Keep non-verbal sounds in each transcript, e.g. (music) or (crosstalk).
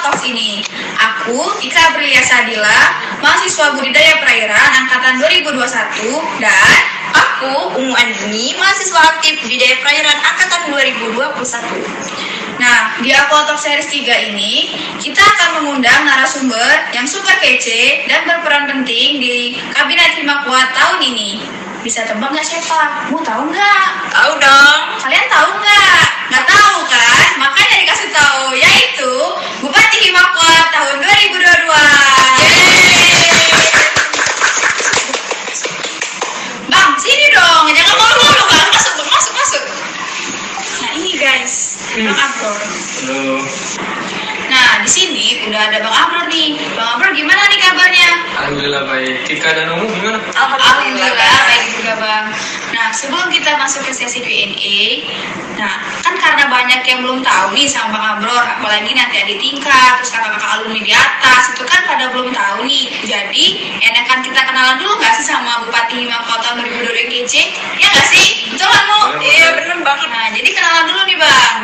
Talks ini. Aku Ika Aprilia Sadila, mahasiswa budidaya perairan angkatan 2021 dan Aku Ungu Andini, mahasiswa aktif budidaya perairan angkatan 2021. Nah, di Aqua Talk Series 3 ini, kita akan mengundang narasumber yang super kece dan berperan penting di Kabinet Lima Kuat tahun ini. Bisa tebak nggak siapa? Mau tahu nggak? Tahu dong. Kalian tahu nggak? Nggak tahu kan? Makanya tahu, yaitu Bupati Himakwa tahun 2022. Bang, sini dong. Jangan malu-malu, Bang. Masuk, Bang. Masuk, masuk. Nah, ini guys. Bang Abror. Halo, Nah, di sini udah ada Bang Abror nih. Bang Abror gimana nih kabarnya? Alhamdulillah baik. Tika dan Umu gimana? Alhamdulillah baik juga bang. Nah sebelum kita masuk ke sesi Q&A, nah kan karena banyak yang belum tahu nih sama Bang Abror, apalagi nanti ada tingkat, terus kakak-kakak alumni di atas, itu kan pada belum tahu nih. Jadi enakan kita kenalan dulu nggak sih sama Bupati Lima Kota 2022 GC? Ya nggak sih? Betul kan? Bener, Iya bener banget. Nah jadi kenalan dulu nih bang.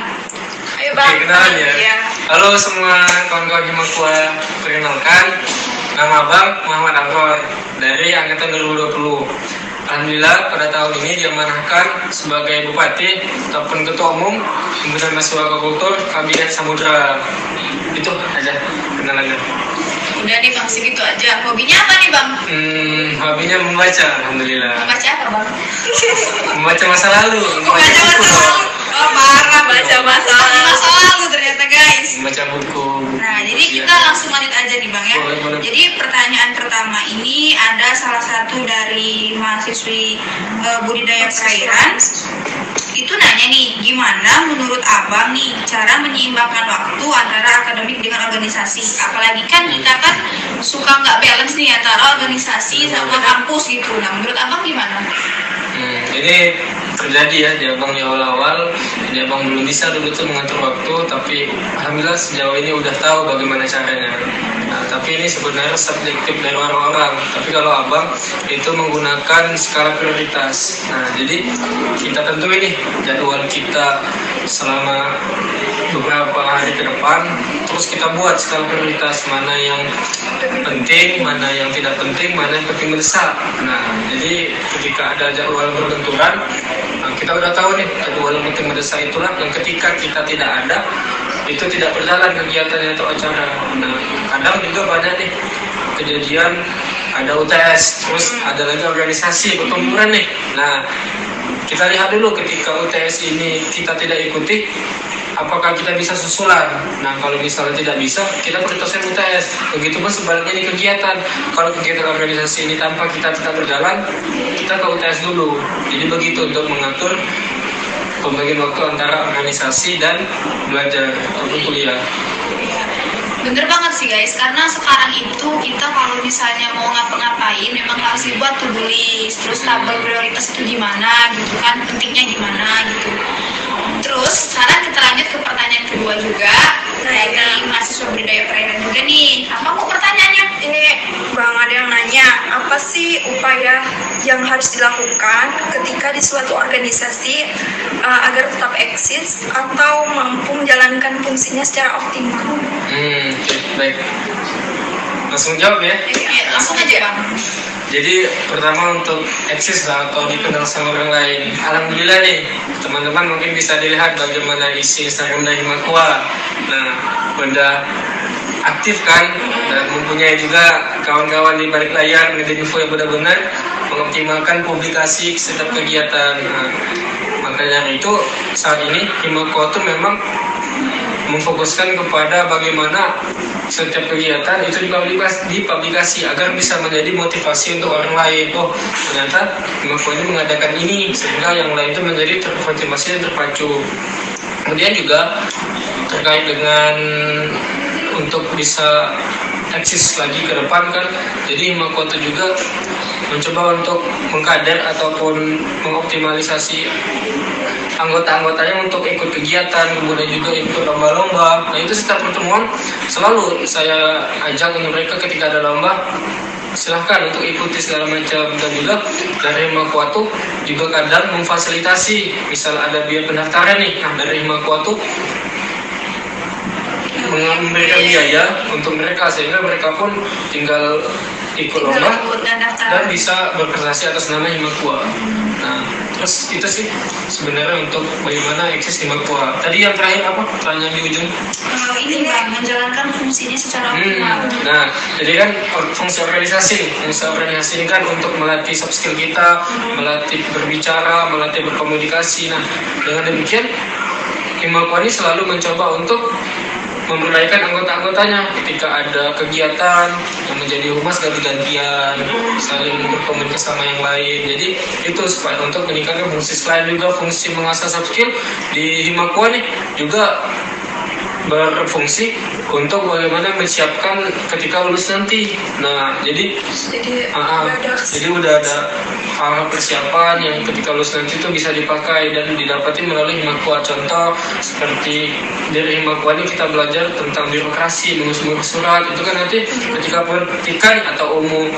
Ayo Oke, bang. kenalan ya. Iya. Halo semua kawan-kawan Himakwa. Perkenalkan, nama Bang Muhammad Amror dari Angkatan 2020. Alhamdulillah pada tahun ini diamanahkan sebagai Bupati ataupun Ketua Umum Himpunan Mahasiswa Kultur Kabinet Samudra. Itu aja kenalannya. Udah nih bang segitu aja. Hobinya apa nih bang? Hmm, hobinya membaca, Alhamdulillah. Baca apa bang? Membaca masa lalu, membaca masa lalu. Oh parah baca masalah. Masa lalu ternyata guys. Membaca buku. Nah, jadi Iya. kita langsung lanjut aja nih Bang ya. Boleh, boleh. Jadi pertanyaan pertama ini ada salah satu dari mahasiswi eh, budidaya perairan. Itu nanya nih, gimana menurut Abang nih cara menyeimbangkan waktu antara akademik dengan organisasi? Apalagi kan kita kan suka nggak balance nih antara organisasi sama kampus gitu. Nah, menurut Abang gimana? Hmm, ini terjadi ya di abang di awal-awal di abang belum bisa dulu tuh mengatur waktu tapi alhamdulillah sejauh ini udah tahu bagaimana caranya. Nah, tapi ini sebenarnya subjektif dari orang-orang. Tapi kalau abang itu menggunakan skala prioritas. Nah jadi kita tentu ini jadwal kita selama beberapa hari ke depan terus kita buat skala prioritas mana yang penting mana yang tidak penting mana yang penting mendesak nah jadi ketika ada jadwal berbenturan kita udah tahu nih jadwal penting mendesak itulah yang ketika kita tidak ada itu tidak berjalan kegiatannya atau acara. Nah kadang juga banyak nih kejadian ada UTS terus ada lagi organisasi pertempuran nih. Nah kita lihat dulu ketika UTS ini kita tidak ikuti apakah kita bisa susulan nah kalau misalnya tidak bisa kita prioritaskan UTS. Begitu pun sebaliknya di kegiatan. Kalau kegiatan organisasi ini tanpa kita tetap berjalan kita ke UTS dulu. Jadi begitu untuk mengatur pembagian waktu antara organisasi dan belajar ataupun kuliah. Bener banget sih guys, karena sekarang itu kita kalau misalnya mau ngapa-ngapain memang harus dibuat to terus tabel prioritas itu gimana gitu kan, pentingnya gimana gitu. Terus sekarang kita lanjut ke pertanyaan kedua juga dari mahasiswa budidaya perairan juga nih. Apa mau pertanyaannya? Ini bang ada yang nanya apa sih upaya yang harus dilakukan ketika di suatu organisasi uh, agar tetap eksis atau mampu menjalankan fungsinya secara optimal? hmm oke, baik langsung jawab ya Ya, langsung aja bang. Jadi pertama untuk eksis lah atau dikenal sama orang lain. Alhamdulillah nih teman-teman mungkin bisa dilihat bagaimana isi Instagram dari Himakwa. Nah, udah aktif kan dan mempunyai juga kawan-kawan di balik layar media info yang benar-benar mengoptimalkan publikasi setiap kegiatan. Nah, makanya itu saat ini Himakwa itu memang memfokuskan kepada bagaimana setiap kegiatan itu dipublikasi, agar bisa menjadi motivasi untuk orang lain. Oh, ternyata Mako ini mengadakan ini sehingga yang lain itu menjadi termotivasi dan terpacu. Kemudian juga terkait dengan untuk bisa eksis lagi ke depan kan. Jadi itu juga mencoba untuk mengkader ataupun mengoptimalisasi anggota-anggotanya untuk ikut kegiatan kemudian juga ikut lomba-lomba. Nah itu setiap pertemuan selalu saya ajak mereka ketika ada lomba silahkan untuk ikuti segala macam. Dan juga dari Himakuatu juga kadang memfasilitasi. Misal ada biaya pendaftaran nih. Nah dari Himakuatu memberikan biaya untuk mereka sehingga mereka pun tinggal ikut lomba dan bisa berprestasi atas nama Himakua. Nah, terus itu sih sebenarnya untuk bagaimana eksis Himakua. Tadi yang terakhir apa? Pertanyaan di ujung. Ini menjalankan fungsinya secara Hmm. Nah, jadi kan fungsi organisasi, nih. fungsi organisasi ini kan untuk melatih soft skill kita, melatih berbicara, melatih berkomunikasi. Nah, dengan demikian Himakua ini selalu mencoba untuk memberdayakan anggota-anggotanya ketika ada kegiatan yang menjadi humas ganti-gantian saling berkomunikasi sama yang lain. Jadi itu supaya untuk meningkatkan fungsi selain juga fungsi mengasah soft skill di Himakua nih juga berfungsi untuk bagaimana menyiapkan ketika lulus nanti. Nah, jadi Jadi ah, udah ada jadi udah ada hal persiapan yang ketika lulus nanti itu bisa dipakai dan didapati melalui Himakua. Contoh seperti dari Himakua ini kita belajar tentang birokrasi, mengurus surat itu kan nanti ketika perhatikan atau umum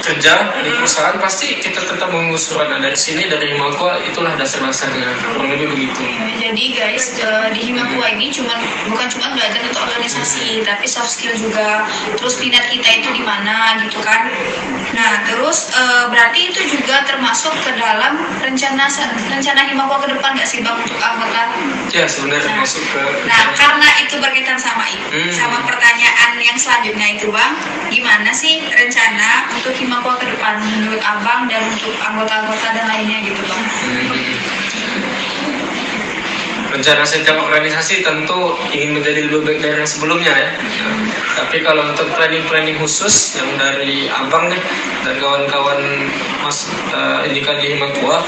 bekerja di perusahaan pasti kita tetap mengurus surat. Nah dari sini dari Himakua itulah dasar-dasarnya kurang lebih begitu. Jadi guys eh, di Himakua ini cuma bukan cuma belajar untuk organisasi, tapi soft skill juga. Terus minat kita itu di mana gitu kan. Nah terus eh, berarti itu juga termasuk ke dalam rencana rencana Himakua ke depan nggak sih bang untuk anggota? Ya sebenarnya masuk ke Nah karena itu berkaitan sama itu, Hmm. sama pertanyaan yang selanjutnya itu bang, gimana sih rencana untuk Himakua ke depan menurut abang dan untuk anggota-anggota dan lainnya gitu bang? Rencana setiap organisasi tentu ingin menjadi lebih baik dari yang sebelumnya ya. Tapi kalau untuk planning-planning khusus yang dari abang nih dan kawan-kawan mas uh, Indika di Himakua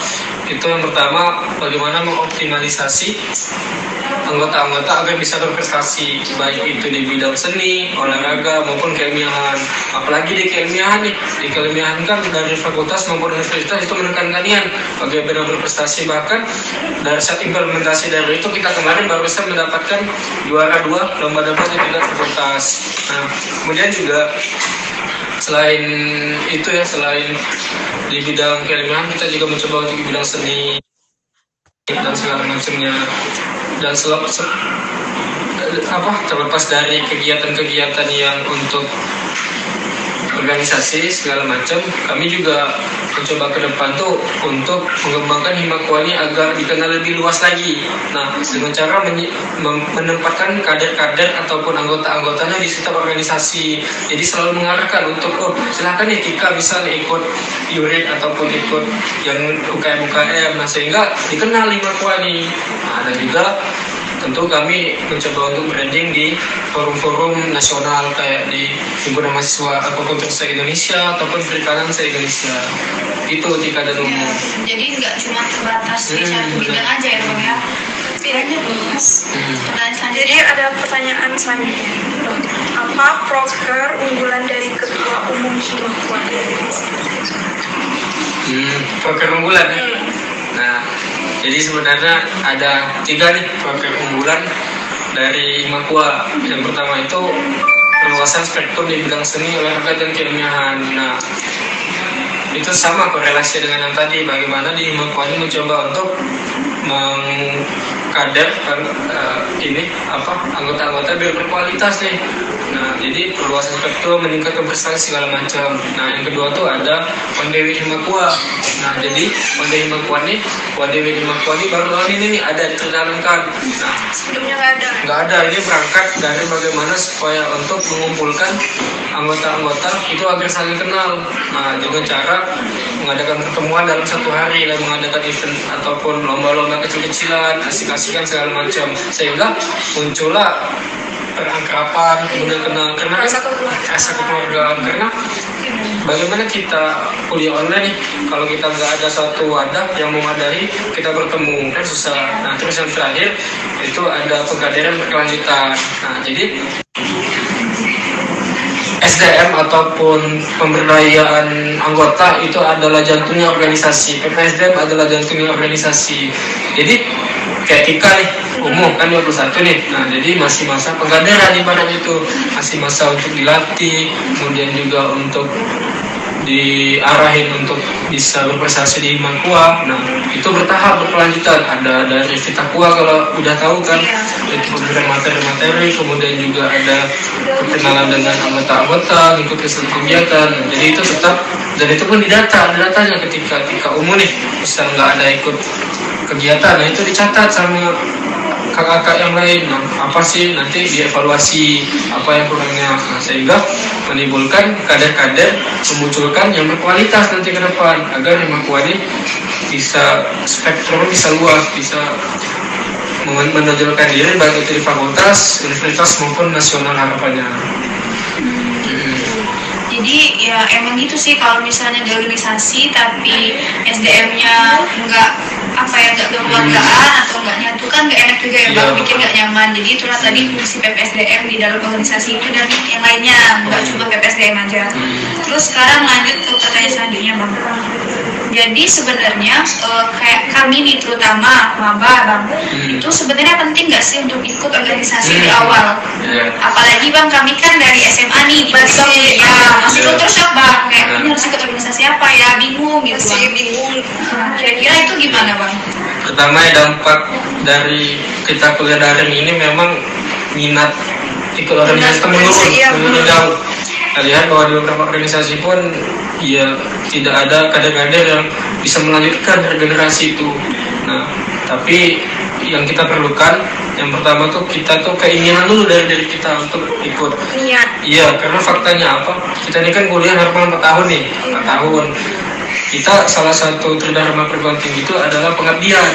itu yang pertama bagaimana mengoptimalisasi anggota-anggota agar bisa berprestasi baik itu di bidang seni, olahraga maupun keilmiahan. Apalagi di keilmiahan nih, di keilmiahan kan dari fakultas maupun universitas itu menekankan bagaimana berprestasi bahkan dari saat implementasi dari itu kita kemarin baru saja mendapatkan juara dua di tingkat fakultas. Nah, kemudian juga selain itu ya selain di bidang keilmiahan kita juga mencoba untuk di bidang seni dan segala macamnya dan selap, se- apa terlepas dari kegiatan-kegiatan yang untuk organisasi segala macam. Kami juga mencoba ke depan tuh untuk mengembangkan Himakwa ini agar dikenal lebih luas lagi. Nah dengan cara menempatkan kader-kader ataupun anggota-anggotanya di setiap organisasi. Jadi selalu mengarahkan untuk oh silahkan nih Tika bisa nih ikut URID ataupun ikut yang UKM-UKM nah sehingga dikenal Himakwa nih nah, dan juga tentu kami mencoba untuk branding di forum-forum nasional kayak di himpunan mahasiswa apa pun se Indonesia ataupun perikanan se Indonesia itu tika dan Ya, umum jadi nggak cuma terbatas di Hmm, satu bidang aja ya bang ya. Kiranya luas. Hmm. Jadi ada pertanyaan selanjutnya. Apa proker unggulan dari ketua umum Himakua? hmm, proker unggulan ya. nah jadi sebenarnya ada tiga nih unggulan dari Makua. Yang pertama itu perluasan spektrum di bidang seni olahraga dan keilmiahan nah itu sama korelasi dengan yang tadi bagaimana di Makua ini mencoba untuk mengkader eh, ini apa anggota-anggota biar berkualitas nih nah jadi perluasan spektrum meningkatkan prestasi segala macam. Nah yang kedua tuh ada Wandewi Himakua nah jadi Wandewi Himakua ini Wandewi Himakua ini baru tahun ini nih ada terjalankan nah Sebelumnya nggak ada. nggak ada. Ini berangkat dari bagaimana supaya untuk mengumpulkan anggota-anggota itu agar saling kenal. Nah dengan cara mengadakan pertemuan dalam satu hari dan mengadakan event ataupun lomba-lomba kecil-kecilan asik-asikan segala macam. Sehingga muncullah perangkapan kemudian kenal karena Rasa kekeluargaan. karena bagaimana kita kuliah online nih kalau kita nggak ada satu wadah yang memadai kita bertemu kan susah nah terus yang terakhir itu ada pengkaderan berkelanjutan nah jadi PPSDM ataupun pemberdayaan anggota itu adalah jantungnya organisasi. PPSDM adalah jantungnya organisasi. Jadi kayak Tika nih, umum kan 21 nih. Nah, jadi masih masa pengkaderan ibarat itu. Masih masa untuk dilatih, kemudian juga untuk diarahin untuk bisa berprestasi di Mangkua. Nah, itu bertahap berkelanjutan. Ada dari Vitakua kalau udah tahu kan, itu pemberian materi-materi, kemudian juga ada perkenalan dengan anggota-anggota, ikut seluruh kegiatan. Jadi itu tetap dan itu pun didata, datanya ketika ketika umum nih, bisa nggak ada ikut kegiatan, nah itu dicatat sama kakak-kakak yang lain nah, apa sih nanti dievaluasi apa yang kurangnya nah, sehingga menimbulkan kader-kader memunculkan yang berkualitas nanti ke depan agar yang ini bisa spektrum bisa luas bisa menonjolkan diri baik itu di fakultas, universitas maupun nasional harapannya. Jadi ya emang gitu sih kalau misalnya di organisasi tapi SDM-nya nggak apa ya nggak berkeluargaan atau nggak nyatu kan nggak enak juga ya Iya, baru bikin nggak nyaman. Jadi itulah tadi fungsi PPSDM di dalam organisasi itu dan yang lainnya nggak cuma PPSDM aja. Terus sekarang lanjut ke pertanyaan selanjutnya bang jadi sebenarnya eh, kayak kami nih terutama maba bang Hmm. itu sebenarnya penting nggak sih untuk ikut organisasi di Hmm. awal Ya. apalagi bang kami kan dari SMA nih di Masih, masih ya masih Iya. kultur shock bang kayak Iya. ini harus ikut organisasi apa ya bingung gitu Masih bang bingung. Nah, kira-kira itu gimana bang Pertama dampak dari kita kuliah daring ini memang minat ikut organisasi itu menurun, Iya, menurun jauh. Lihat bahwa di beberapa organisasi pun ya tidak ada kader-kader yang bisa melanjutkan regenerasi itu. Nah, tapi yang kita perlukan yang pertama tuh kita tuh keinginan dulu dari diri kita untuk ikut Niat. Iya, karena faktanya apa? Kita ini kan kuliah harapan 4 tahun nih, 4 tahun. Kita salah satu tridharma perguruan tinggi itu adalah pengabdian.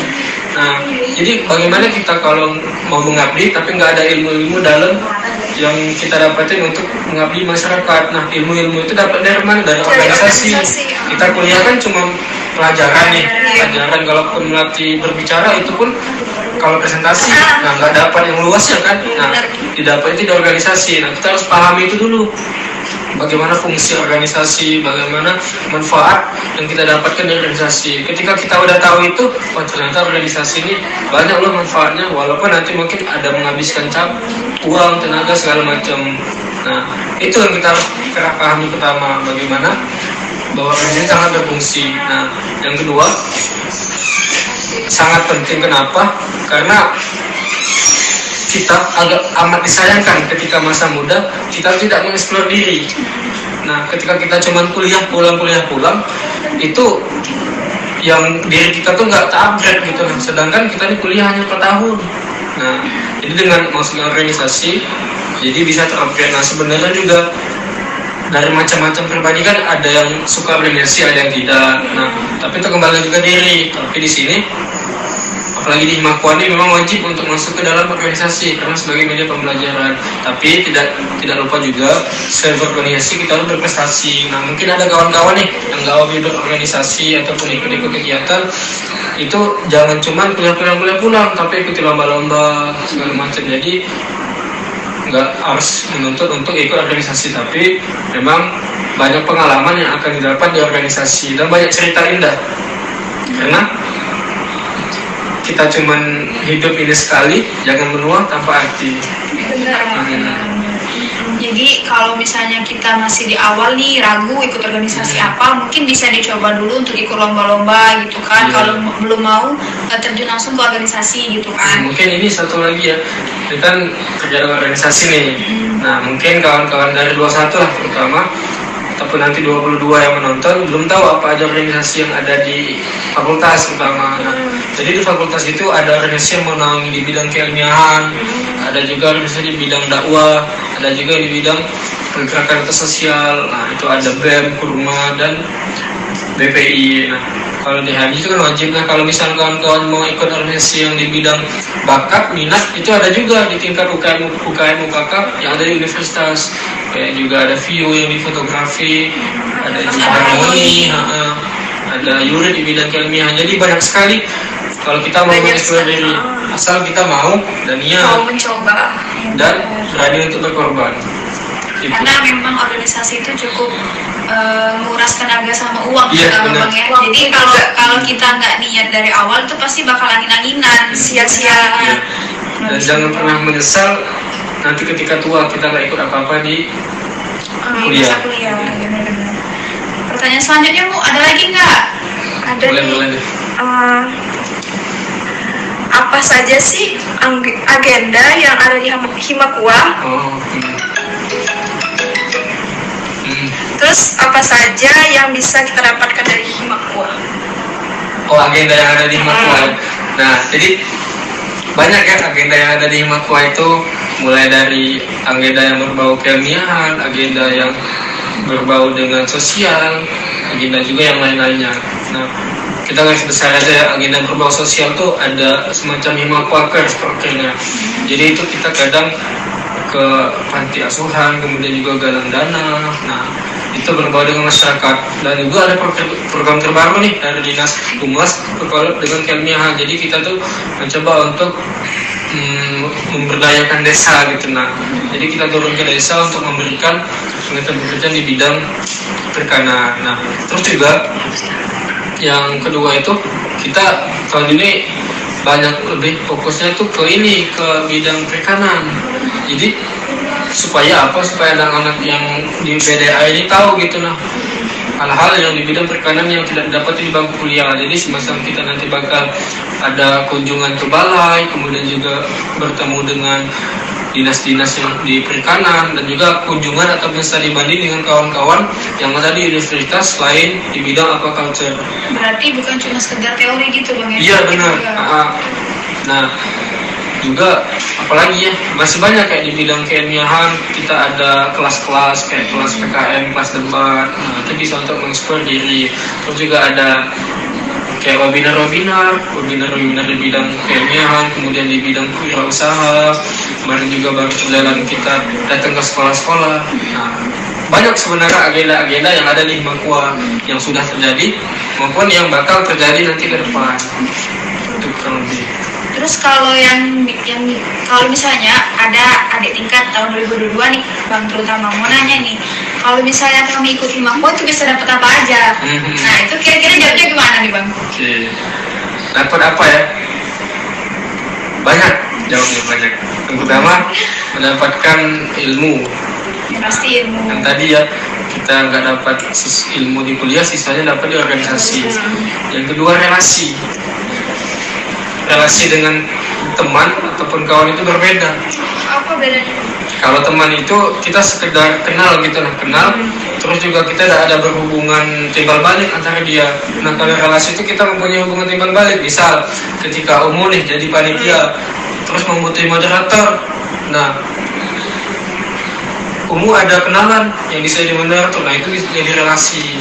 Nah, jadi bagaimana kita kalau mau mengabdi tapi nggak ada ilmu-ilmu dalam yang kita dapatin untuk mengabdi masyarakat. Nah, ilmu-ilmu itu dapat dari mana? Dari organisasi. organisasi. Kita kuliah kan cuma pelajaran nih, pelajaran kalaupun melatih berbicara itu pun kalau presentasi, nah nggak dapat yang luasnya kan. Nah, didapat itu di organisasi. Nah, kita harus pahami itu dulu. Bagaimana fungsi organisasi, bagaimana manfaat yang kita dapatkan dari organisasi. Ketika kita udah tahu itu, oh ternyata organisasi ini banyak loh manfaatnya, walaupun nanti mungkin ada menghabiskan cap, uang, tenaga segala macam. Nah, itu yang kita harus pahami pertama, bagaimana bahwa organisasi sangat berfungsi. Nah, yang kedua, sangat penting kenapa? Karena kita agak amat disayangkan ketika masa muda kita tidak mengeksplor diri. Nah, ketika kita cuman kuliah pulang kuliah pulang itu yang diri kita tuh nggak upgrade gitu. Sedangkan kita ini kuliah hanya per tahun. Nah, jadi dengan masuknya organisasi, jadi bisa terupgrade. Nah, sebenarnya juga dari macam-macam pribadi kan ada yang suka organisasi, ada yang tidak. Nah, tapi itu kembali juga diri. Tapi di sini apalagi di Himakuan ini memang wajib untuk masuk ke dalam organisasi karena sebagai media pembelajaran. Tapi tidak tidak lupa juga sebagai organisasi kita harus berprestasi. Nah mungkin ada kawan-kawan nih yang nggak hobi berorganisasi ataupun ikut-ikut kegiatan itu jangan cuma kuliah-kuliah kuliah pulang tapi ikuti lomba-lomba segala macam. Jadi nggak harus menuntut untuk ikut organisasi tapi memang banyak pengalaman yang akan didapat di organisasi. Dan banyak cerita indah. Karena kita cuman hidup ini sekali jangan menua tanpa arti Benar. Hmm. Jadi kalau misalnya kita masih di awal nih ragu ikut organisasi apa, mungkin bisa dicoba dulu untuk ikut lomba-lomba gitu kan. Iya. Kalau belum mau eh, terjun langsung ke organisasi gitu kan. mungkin ini satu lagi ya ini kan kerja dengan organisasi nih nah mungkin kawan-kawan dari 21 lah terutama ataupun nanti 22 yang menonton belum tahu apa aja organisasi yang ada di fakultas terutama nah, jadi di fakultas itu ada organisasi yang menaungi di bidang keilmiahan ada juga organisasi di bidang dakwah ada juga di bidang pergerakan sosial nah itu ada BEM, Kurma dan BPI. Nah, kalau di HMI itu kan wajib. Nah, kalau misalnya kawan-kawan mau ikut organisasi yang di bidang bakat, minat, itu ada juga di tingkat UKM, UKM, UKK yang ada di universitas. Kayak juga ada VIU yang di fotografi, ada juga harmoni, ha-ha. ada Yuri di bidang keilmiahan. Jadi banyak sekali kalau kita mau Banyak mengeksplor diri. Asal kita mau dan Mau niat mencoba. dan berani untuk berkorban. Ikut. karena memang organisasi itu cukup eh, menguras tenaga sama uang Iya, ya. Bang, ya. Jadi kalau kalau kita nggak niat dari awal itu pasti bakal angin-anginan sia-sia Iya. Dan jangan pernah menyesal nanti ketika tua kita nggak ikut apa-apa di Ah, Kuliah. kuliah ya, benar-benar. pertanyaan selanjutnya bu ada lagi nggak Ada boleh nih. boleh deh. Apa saja sih agenda yang ada di Hima- Himakua? Oh. Hmm. Hmm. Terus apa saja yang bisa kita dapatkan dari Himakua? Oh agenda yang ada di Himakua. Nah jadi banyak ya agenda yang ada di Himakua itu mulai dari agenda yang berbau keilmiahan, agenda yang berbau dengan sosial, agenda juga yang lain-lainnya. Nah kita garis besar aja agenda berbau sosial tuh ada semacam Himakua Cares prokernya. Jadi itu kita kadang ke panti asuhan, kemudian juga galang dana. Nah, itu berbau dengan masyarakat. Dan juga ada program- terbaru nih dari dinas humas dengan keilmiahan. Jadi kita tuh mencoba untuk mm, memberdayakan desa gitu. Nah, jadi kita turun ke desa untuk memberikan pengertian-pengertian di bidang perikanan. Nah, terus juga yang kedua itu kita tahun ini banyak lebih fokusnya tuh ke ini ke bidang perikanan. Jadi supaya apa? Supaya anak-anak yang di BDA ini tahu gitu nah. Hal-hal yang di bidang perikanan yang tidak dapat di bangku kuliah. Jadi semacam kita nanti bakal ada kunjungan ke balai kemudian juga bertemu dengan dinas-dinas yang di perikanan dan juga kunjungan atau studi banding dengan kawan-kawan yang ada di universitas lain di bidang aquaculture berarti bukan cuma sekedar teori gitu bang ya Iya benar. juga- Ah, Nah juga apalagi ya masih banyak kayak di bidang keilmiahan kita ada kelas-kelas kayak kelas PKM, kelas debat. Nah, itu bisa untuk mengeksplor diri. Terus juga ada kayak webinar-webinar, webinar-webinar di bidang keilmiahan, kemudian di bidang wirausaha. Kemarin juga baru jalan kita datang ke sekolah-sekolah. Nah, banyak sebenarnya agenda-agenda yang ada di Himakua yang sudah terjadi maupun yang bakal terjadi nanti ke depan. Itu kurang. Terus kalau yang yang kalau misalnya ada adik tingkat tahun 2022 nih, Bang terutama mau nanya nih, kalau misalnya kami ikut Himakwa itu bisa dapat apa aja? Mhm. Nah itu kira-kira jawabnya gimana nih Bang? Oke. Dapat apa ya? Banyak, jawabnya banyak. Yang pertama, mendapatkan ilmu. Ya, pasti ilmu. Yang tadi ya, kita nggak dapat ilmu di kuliah, sisanya dapat di organisasi. Yang kedua, relasi. Relasi dengan teman ataupun kawan itu berbeda. Apa bedanya? Kalau teman itu kita sekedar kenal gitu lah, kenal. Terus juga kita ada, ada berhubungan timbal balik antara dia. Nah kalau relasi itu kita mempunyai hubungan timbal balik. Misal ketika umum nih jadi panitia, terus membutuhkan moderator. Nah Umu ada kenalan yang bisa jadi moderator, nah itu jadi relasi.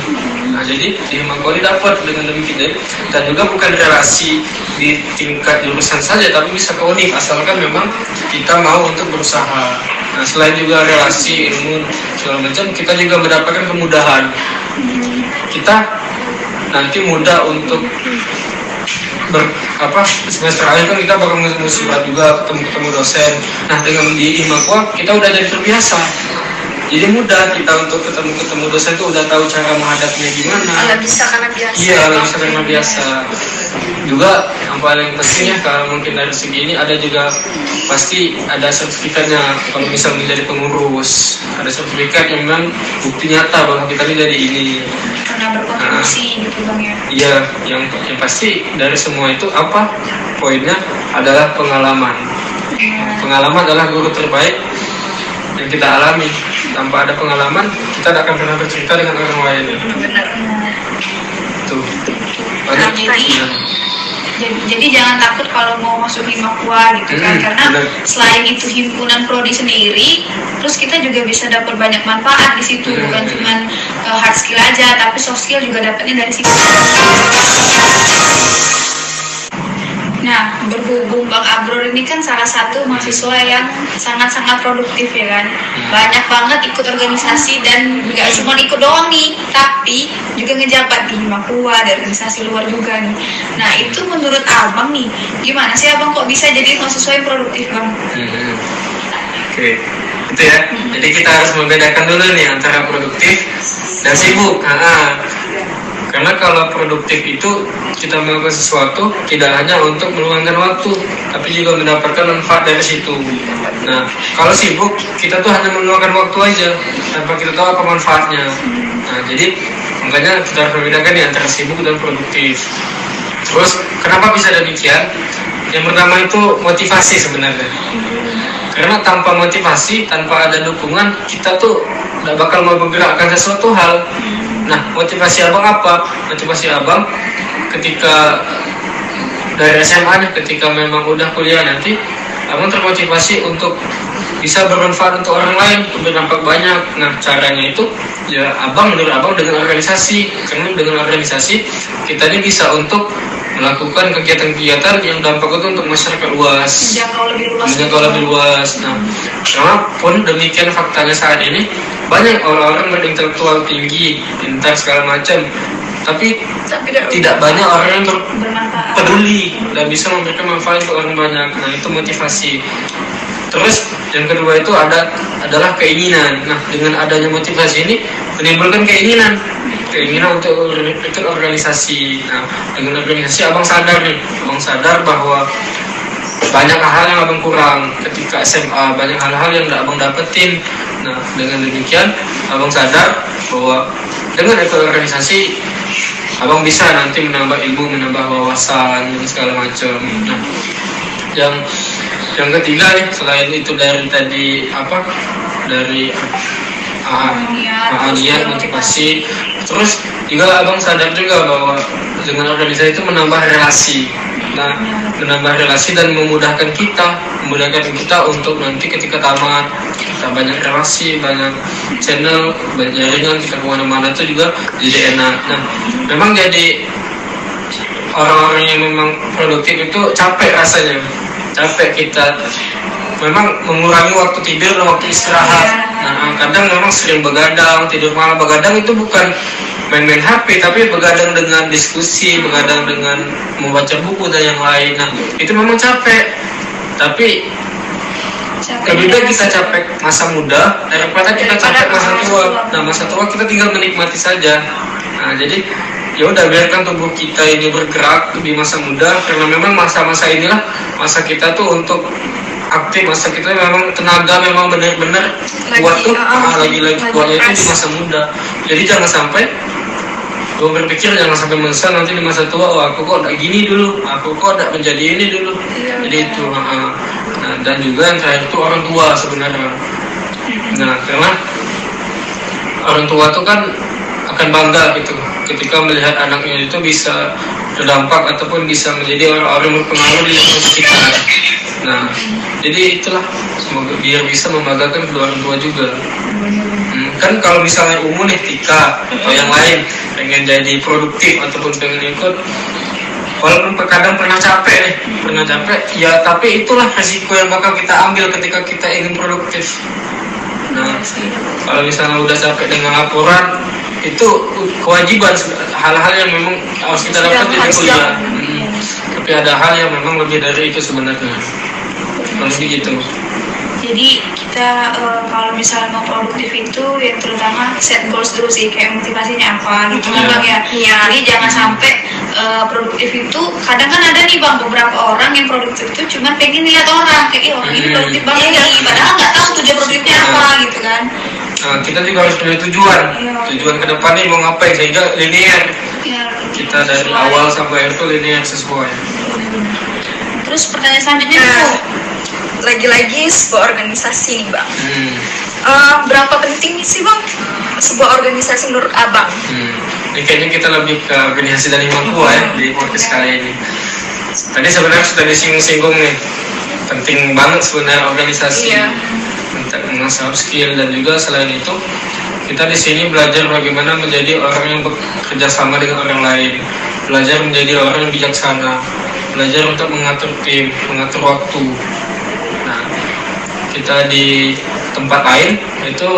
Nah jadi di Himakori dapat dengan demikian dan juga bukan relasi di tingkat jurusan saja, tapi bisa ke unik asalkan memang kita mau untuk berusaha. Nah selain juga relasi ilmu segala macam, kita juga mendapatkan kemudahan. Kita nanti mudah untuk ber, apa semester akhir kan kita bakal surat juga ketemu ketemu dosen nah dengan di Himakwa kita udah jadi terbiasa jadi mudah kita untuk ketemu ketemu dosen itu udah tahu cara menghadapinya gimana Kalau bisa karena biasa. iya kalau bisa karena biasa juga yang paling pentingnya kalau mungkin dari segi ini ada juga pasti ada sertifikatnya kalau misal menjadi pengurus ada sertifikat yang memang bukti nyata bahwa kita ini dari ini Karena berkontribusi gitu Bang ya. Iya, yang, yang pasti dari semua itu apa poinnya adalah pengalaman. Nah, Pengalaman adalah guru terbaik yang kita alami. Tanpa ada pengalaman, kita tidak akan pernah bercerita dengan orang lain. Benar. Tuh. Banyak. Nah, jadi- Iya. jadi, jadi jangan takut kalau mau masuk Himakwa gitu kan Hmm, karena benar. selain itu himpunan prodi sendiri terus kita juga bisa dapat banyak manfaat di situ Hmm. bukan cuma uh, hard skill aja tapi soft skill juga dapatnya dari situ Nah, berhubung Bang Abror ini kan salah satu mahasiswa yang sangat-sangat produktif ya kan. Banyak banget ikut organisasi dan nggak cuma ikut doang nih, tapi juga ngejabat di Himakua, ada organisasi luar juga nih. Nah, itu menurut Abang nih, gimana sih Abang kok bisa jadi mahasiswa yang produktif Bang? Mhm. Oke. gitu ya jadi kita harus membedakan dulu nih antara produktif dan sibuk nah, karena kalau produktif itu kita melakukan sesuatu tidak hanya untuk meluangkan waktu tapi juga mendapatkan manfaat dari situ. Nah kalau sibuk kita tuh hanya meluangkan waktu aja tanpa kita tahu apa manfaatnya. Nah jadi makanya kita harus membedakan nih antara sibuk dan produktif. Terus kenapa bisa demikian? Yang pertama itu motivasi sebenarnya. Karena tanpa motivasi tanpa ada dukungan kita tuh nggak bakal mau bergerakkan sesuatu hal nah motivasi abang apa? Motivasi abang ketika dari SMA nih ketika memang udah kuliah nanti abang termotivasi untuk bisa bermanfaat untuk orang lain untuk berdampak banyak. Nah caranya itu ya abang menurut abang dengan organisasi karena dengan organisasi kita ini bisa untuk melakukan kegiatan-kegiatan yang dampak itu untuk masyarakat luas. Menjangkau lebih luas menjangkau lebih luas. Nah karena pun demikian faktanya saat ini banyak orang-orang berintelektual tinggi pintar segala macam tapi tapi tidak banyak orang yang peduli dan bisa memberikan manfaat untuk orang banyak. Nah itu motivasi. Terus yang kedua itu ada adalah keinginan. Nah dengan adanya motivasi ini menimbulkan keinginan keinginan untuk ikut organisasi. Nah dengan organisasi abang sadar nih. Abang sadar bahwa banyak hal yang abang kurang. Ketika SMA banyak hal-hal yang tidak abang dapetin. Nah dengan demikian abang sadar bahwa dengan ikut organisasi abang bisa nanti menambah ilmu menambah wawasan dan segala macam. Nah yang yang ketiga nih selain itu dari tadi apa? Dari ah, ah, juga motivasi terus juga abang sadar juga bahwa dengan organisasi itu menambah relasi. Nah menambah relasi dan memudahkan kita memudahkan kita untuk nanti ketika tamat kita banyak relasi banyak channel banyak jaringan kita ke mana-mana itu juga jadi enak. Nah memang jadi orang-orang yang memang produktif itu capek rasanya. Capek kita memang mengurangi waktu tidur dan waktu istirahat. Nah kadang memang sering begadang tidur malam. Begadang itu bukan main-main HP tapi begadang dengan diskusi begadang dengan membaca buku dan yang lain. Nah itu memang capek. Tapi lebih baik kita capek masa muda daripada kita capek masa tua. nah masa tua kita tinggal menikmati saja. Nah jadi ya udah biarkan tubuh kita ini bergerak di masa muda karena memang masa-masa inilah masa kita tuh untuk aktif masa kita memang tenaga memang benar-benar Lagi, kuat tuh. ah, ah, lagi-lagi lagi kuatnya itu di masa muda. Jadi jangan sampai gue berpikir jangan sampai menyesal nanti di masa tua oh aku kok gak gini dulu aku kok gak menjadi ini dulu. Iya, jadi itu ah, ah. nah, dan juga yang terakhir itu orang tua sebenarnya. Nah karena orang tua tuh kan akan bangga gitu ketika melihat anaknya itu bisa berdampak ataupun bisa menjadi orang-orang berpengaruh di lingkungan sekitar. Nah, jadi itulah semoga biar bisa membanggakan kedua orang tua juga. Hmm, kan kalau misalnya umum nih Tika atau yang lain pengen jadi produktif ataupun pengen ikut walaupun kadang pernah capek nih, pernah capek, ya tapi itulah resiko yang bakal kita ambil ketika kita ingin produktif. Nah, kalau misalnya udah capek dengan laporan, itu kewajiban hal-hal yang memang harus kita dapat di harus kuliah. Hmm. Tapi ada hal yang memang lebih dari itu sebenarnya. Kalau gitu. jadi kita eh, kalau misalnya mau produktif itu yang terutama set goals dulu sih kayak motivasinya apa gitu kan Iya. bang ya Iya. jadi jangan sampai eh, produktif itu kadang kan ada nih bang beberapa orang yang produktif itu cuma pengen lihat orang kayak "Ih, orang ini Hmm. produktif banget nih padahal nggak tahu tuh dia produktifnya apa gitu kan Nah, kita juga harus punya tujuan. Iya. Tujuan ke depan nih mau ngapain sehingga linear. ya Kita dari awal sampai akhir itu linear sesuai. terus pertanyaan selanjutnya Nah, tuh lagi-lagi sebuah organisasi nih bang Hmm. Eh, berapa penting sih bang sebuah organisasi menurut abang Hmm. Ini kayaknya kita lebih ke organisasi dari Mangkua ya di podcast kali ini. Tadi sebenarnya sudah disinggung-singgung nih, penting banget sebenarnya organisasi Iya. Untuk mengasah skill dan juga selain itu kita di sini belajar bagaimana menjadi orang yang bekerja sama dengan orang lain, belajar menjadi orang yang bijaksana, belajar untuk mengatur tim, mengatur waktu. Nah, kita di tempat lain itu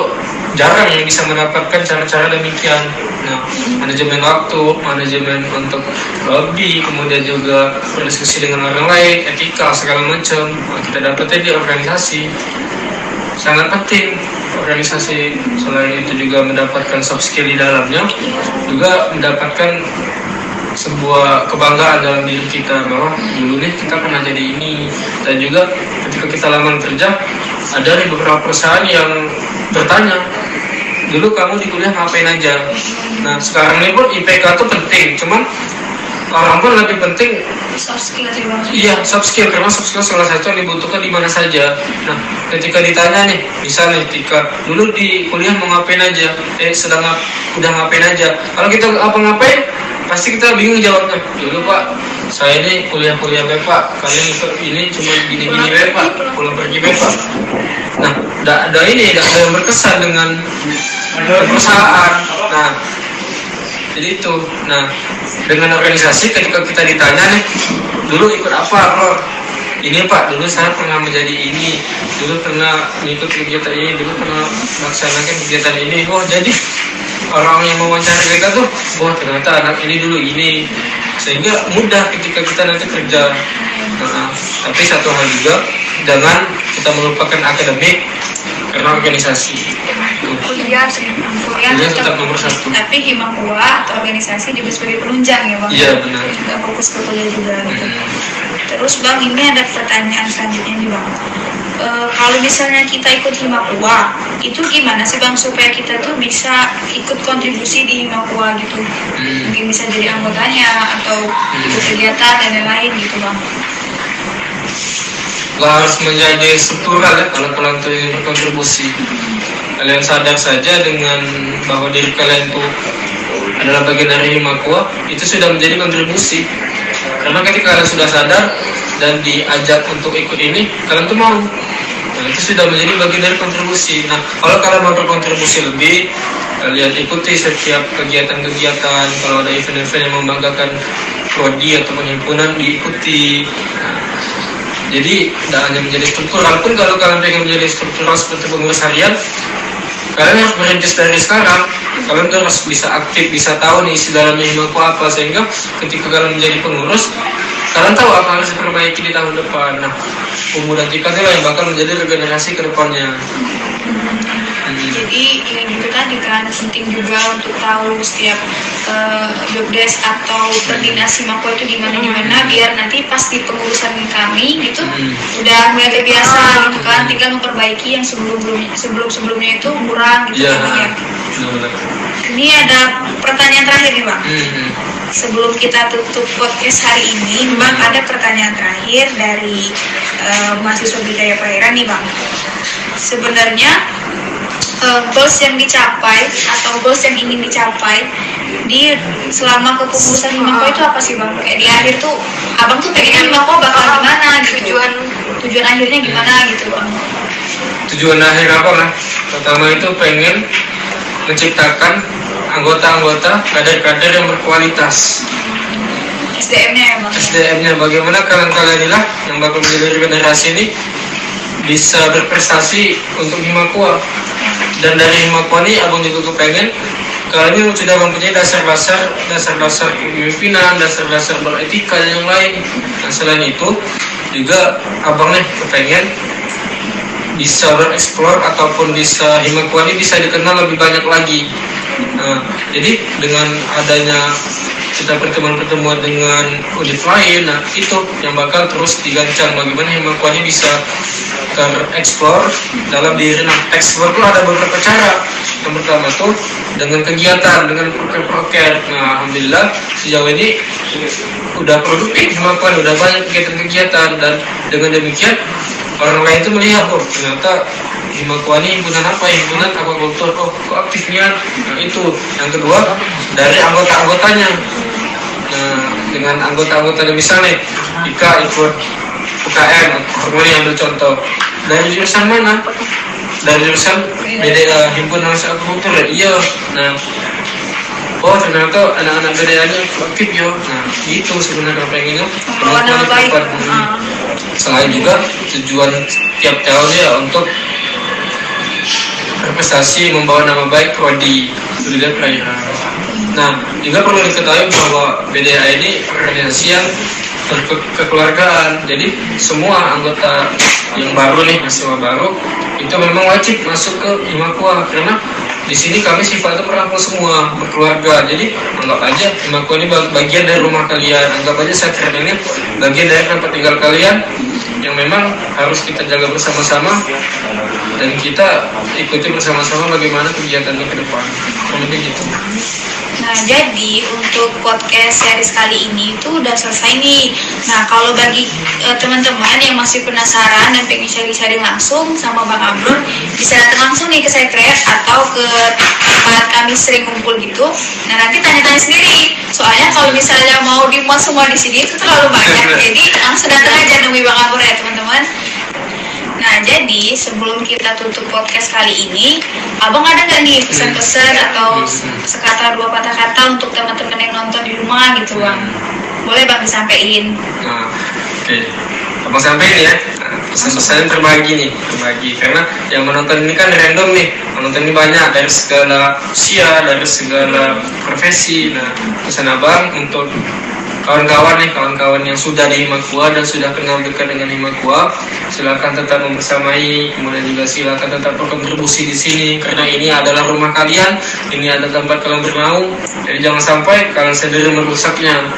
jarang yang bisa mendapatkan cara-cara demikian. Nah, manajemen waktu, manajemen untuk lobby, kemudian juga berdiskusi dengan orang lain, etika segala macam, nah, kita dapatnya di organisasi. Sangat penting. Organisasi selain itu juga mendapatkan soft skill di dalamnya juga mendapatkan sebuah kebanggaan dalam diri kita bahwa dulu nih kita pernah jadi ini. Dan juga ketika kita lamar kerja ada nih beberapa perusahaan yang bertanya dulu kamu di kuliah ngapain aja? Nah sekarang ini pun IPK tuh penting cuman orang pun lebih penting soft skill Iya, soft skill karena soft skill salah satu yang dibutuhkan di mana saja. Nah, ketika ditanya nih, misalnya ketika dulu di kuliah mau ngapain aja, eh sedang ngap, udah ngapain aja. Kalau kita apa ngapain, pasti kita bingung jawabnya. Dulu pak, saya ini kuliah-kuliah be pak, kalian ini cuma gini-gini be pak, pulang pergi be pak. Nah, ada ada ini, ada ada yang berkesan dengan perusahaan. Nah, jadi itu. Nah, dengan organisasi ketika kita ditanya nih, dulu ikut apa, bro? Ini Pak, dulu saya pernah menjadi ini, dulu pernah mengikut kegiatan ini, dulu pernah melaksanakan kegiatan ini. Oh, jadi orang yang mewawancara kita tuh, wah ternyata anak ini dulu ini, sehingga mudah ketika kita nanti kerja. Nah, tapi satu hal juga, jangan kita melupakan akademik karena organisasi. kuliah Kuliah tetap nomor satu. tapi himakua atau organisasi juga sebagai penunjang ya bang Iya, benar. nggak fokus ke kuliah juga gitu. Hmm. terus bang ini ada pertanyaan selanjutnya nih bang E, kalau misalnya kita ikut himakua itu gimana sih bang supaya kita tuh bisa ikut kontribusi di himakua gitu Hmm. mungkin bisa jadi anggotanya atau ikut kegiatan dan lain-lain gitu bang harus menjadi struktural ya kalau kalian tuh ingin berkontribusi kalian sadar saja dengan bahwa diri kalian itu adalah bagian dari Himakua itu sudah menjadi kontribusi. Karena ketika kalian sudah sadar dan diajak untuk ikut ini kalian tuh mau. Nah, itu sudah menjadi bagian dari kontribusi. Nah kalau kalian mau berkontribusi lebih kalian ikuti setiap kegiatan-kegiatan. Kalau ada event-event yang membanggakan prodi atau himpunan diikuti. Nah, jadi tidak hanya menjadi struktural. Pun kalau kalian pengen menjadi struktural seperti pengurus harian, kalian harus merintis dari sekarang. Kalian tuh harus bisa aktif, bisa tahu nih isi dalamnya himaku apa sehingga ketika kalian menjadi pengurus, kalian tahu apa harus diperbaiki di tahun depan. Nah, pemuda kita itulah yang bakal menjadi regenerasi ke depannya. Hmm. jadi ya gitu tadi kan penting juga untuk tahu setiap uh, jobdesk atau berdinas himakua itu gimana gimana biar nanti pas di pengurusan kami gitu Hmm. udah mulai biasa gitu kan tinggal memperbaiki yang sebelum sebelum sebelumnya itu kurang gitu Iya, kan ya. ini ada pertanyaan terakhir nih bang Hmm. sebelum kita tutup podcast hari ini memang ada pertanyaan terakhir dari eh, mahasiswa budaya perairan nih bang sebenarnya eh, goals yang dicapai atau goals yang ingin dicapai di selama kepengurusan Himako itu apa sih bang? Kayak di akhir tuh abang tuh pengennya Himako bakal gimana gitu? Tujuan tujuan akhirnya gimana gitu bang? Tujuan akhir apa lah? Pertama itu pengen menciptakan anggota-anggota kader-kader yang berkualitas. SDM-nya ya bang? SDM-nya bagaimana kalian-kalian inilah yang bakal menjadi generasi ini bisa berprestasi untuk Himakua dan dari Himakua ini abang juga kepengen ini sudah mempunyai dasar-dasar dasar-dasar kepemimpinan dasar-dasar beretika dan yang lain. Dan selain itu juga abang nih kepengen bisa bereksplor ataupun bisa Himakua ini bisa dikenal lebih banyak lagi. Nah, jadi dengan adanya kita pertemuan-pertemuan dengan unit lain, nah itu yang bakal terus digancang bagaimana Himakua ini bisa tereksplor dalam diri. Nah, eksplor itu ada beberapa cara. Yang pertama tuh dengan kegiatan, dengan proker-proker. Nah, alhamdulillah sejauh ini udah produktif Himakua, udah banyak kegiatan-kegiatan dan dengan demikian orang lain itu melihat oh ternyata Himakua ini himpunan apa himpunan aquaculture oh kok aktifnya nah, itu yang kedua dari anggota-anggotanya nah dengan anggota-anggotanya misalnya Ika ikut UKM harmoni ambil contoh dari jurusan mana dari jurusan BDA himpunan aquaculture iya nah Oh ternyata anak-anak BDA nya aktif ya. Nah itu sebenarnya pengennya Membawa nama baik. Ah. Selain juga tujuan tiap tahun ya untuk berprestasi membawa nama baik prodi Budaya Perairan. Nah, juga perlu diketahui bahwa BDA ini organisasi yang kekeluargaan. Jadi semua anggota yang baru nih mahasiswa baru itu memang wajib masuk ke Himakua karena di sini kami sifatnya merangkul semua berkeluarga. Jadi anggap aja Himakua ini bagian dari rumah kalian. Anggap aja saya ini bagian dari tempat tinggal kalian yang memang harus kita jaga bersama-sama dan kita ikuti bersama-sama bagaimana kegiatannya ke depan lebih gitu Nah, jadi untuk podcast series kali ini itu udah selesai nih. Nah, kalau bagi uh, teman-teman yang masih penasaran dan pengen sharing-sharing langsung sama Bang Abrun, bisa datang langsung nih ke Secret atau ke tempat kami sering kumpul gitu. Nah, nanti tanya-tanya sendiri. Soalnya kalau misalnya mau dimuat semua di sini itu terlalu banyak. (laughs) jadi langsung datang aja nemui Bang Abrun ya, teman-teman. Nah, jadi sebelum kita tutup podcast kali ini, Abang ada nggak nih pesan-pesan atau sekata dua patah kata untuk teman-teman yang nonton di rumah gitu, Bang? Boleh Bang disampaikan? Nah, oke. Okay. Abang sampaikan ya. Pesan-pesan terbagi nih, terbagi. Karena yang menonton ini kan random nih. Menonton ini banyak dari segala usia, dari segala profesi. Nah, pesan Abang untuk kawan-kawan nih kawan-kawan yang sudah di Himakua dan sudah kenal dekat dengan Himakua silakan tetap membersamai kemudian juga silakan tetap berkontribusi di sini karena ini adalah rumah kalian ini adalah tempat kalian bernaung jadi jangan sampai kalian sendiri merusaknya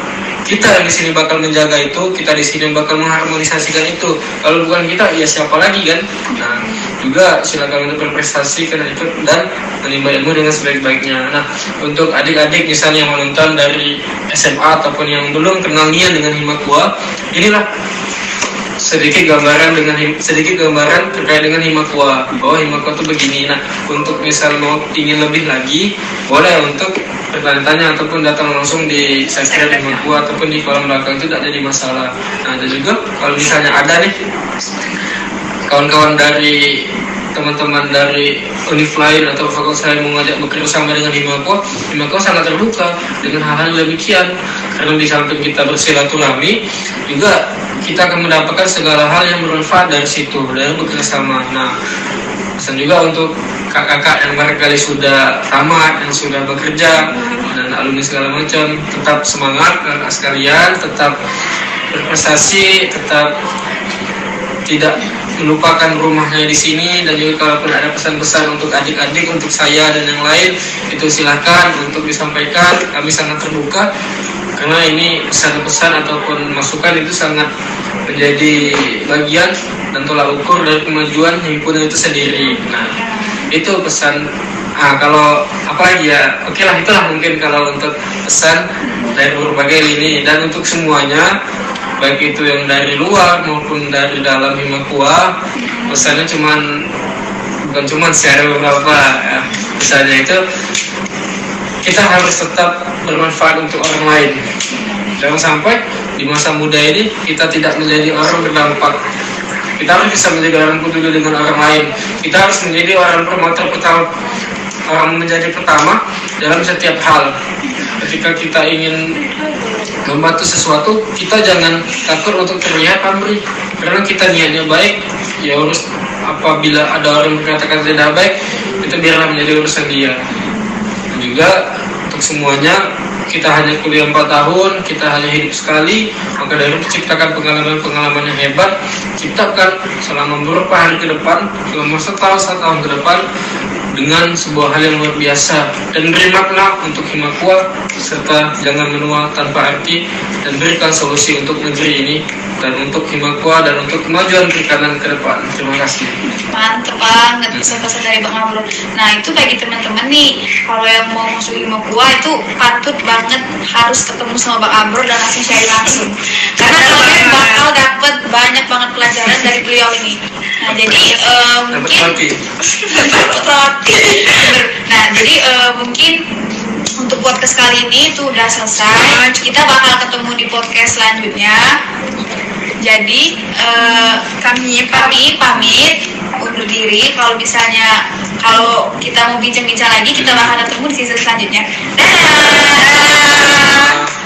kita di sini bakal menjaga itu, kita di sini bakal mengharmonisasikan itu. Kalau bukan kita, ya siapa lagi kan? Nah, juga silakan untuk berprestasi karena itu dan menimba ilmu dengan sebaik-baiknya. Nah, untuk adik-adik misalnya yang menonton dari SMA ataupun yang belum kenal Nia dengan Himakua, inilah sedikit gambaran dengan sedikit gambaran terkait dengan Himakua bahwa Himakua itu begini. Nah, untuk misal mau ingin lebih lagi, boleh untuk bertanya-tanya ataupun datang langsung di subscribe Himakua ataupun di kolom belakang itu tidak jadi masalah. Nah, dan juga kalau misalnya ada nih kawan-kawan dari teman-teman dari univ atau fakultas lain mengajak bekerja sama dengan Himakua, Himakua sangat terbuka dengan hal-hal demikian karena di samping kita bersilaturahmi juga kita akan mendapatkan segala hal yang bermanfaat dari situ dari bekerja sama. Nah, pesan juga untuk kakak-kakak yang barangkali sudah tamat, yang sudah bekerja dan alumni segala macam, tetap semangat kakak sekalian, tetap berprestasi, tetap tidak melupakan rumahnya di sini dan juga kalaupun ada pesan-pesan untuk adik-adik untuk saya dan yang lain itu silahkan untuk disampaikan kami sangat terbuka karena ini pesan-pesan ataupun masukan itu sangat menjadi bagian dan tolak ukur dari kemajuan himpunan itu sendiri. Nah, itu pesan. Ah, kalau apa lagi ya, oke lah itulah mungkin kalau untuk pesan dari berbagai lini dan untuk semuanya baik itu yang dari luar maupun dari dalam Himakua pesannya cuman bukan cuman secara beberapa ya, misalnya itu kita harus tetap bermanfaat untuk orang lain. Jangan sampai di masa muda ini kita tidak menjadi orang berdampak. Kita harus bisa menjadi orang peduli dengan orang lain. Kita harus menjadi orang promotor pertama orang menjadi pertama dalam setiap hal. Ketika kita ingin membantu sesuatu kita jangan takut untuk terlihat pamrih. Karena kita niatnya baik ya harus apabila ada orang mengatakan tidak baik itu biarlah menjadi urusan dia. Dan juga untuk semuanya kita hanya kuliah 4 tahun, kita hanya hidup sekali, maka dari itu ciptakan pengalaman-pengalaman yang hebat, ciptakan selama beberapa hari ke depan, selama setahun, satu tahun ke depan, dengan sebuah hal yang luar biasa. Dan beri makna untuk Himakua serta jangan menua tanpa arti dan berikan solusi untuk negeri ini dan untuk Himakua dan untuk kemajuan perikanan ke depan. Terima kasih. Mantep banget pesan-pesan dari Bang Amrul. Nah itu bagi teman-teman nih, kalau yang mau masuk Himakua itu patut banget harus ketemu sama Bang Amrul dan langsung share langsung. Karena kalian bakal dapat banyak banget pelajaran dari beliau ini. Nah jadi uh, mungkin roti. Nah jadi uh, mungkin untuk podcast kali ini itu udah selesai. Kita bakal ketemu di podcast selanjutnya. Jadi uh, kami kami pamit undur diri. Kalau misalnya kalau kita mau bincang-bincang lagi, kita bakal ketemu di season selanjutnya. Dadah.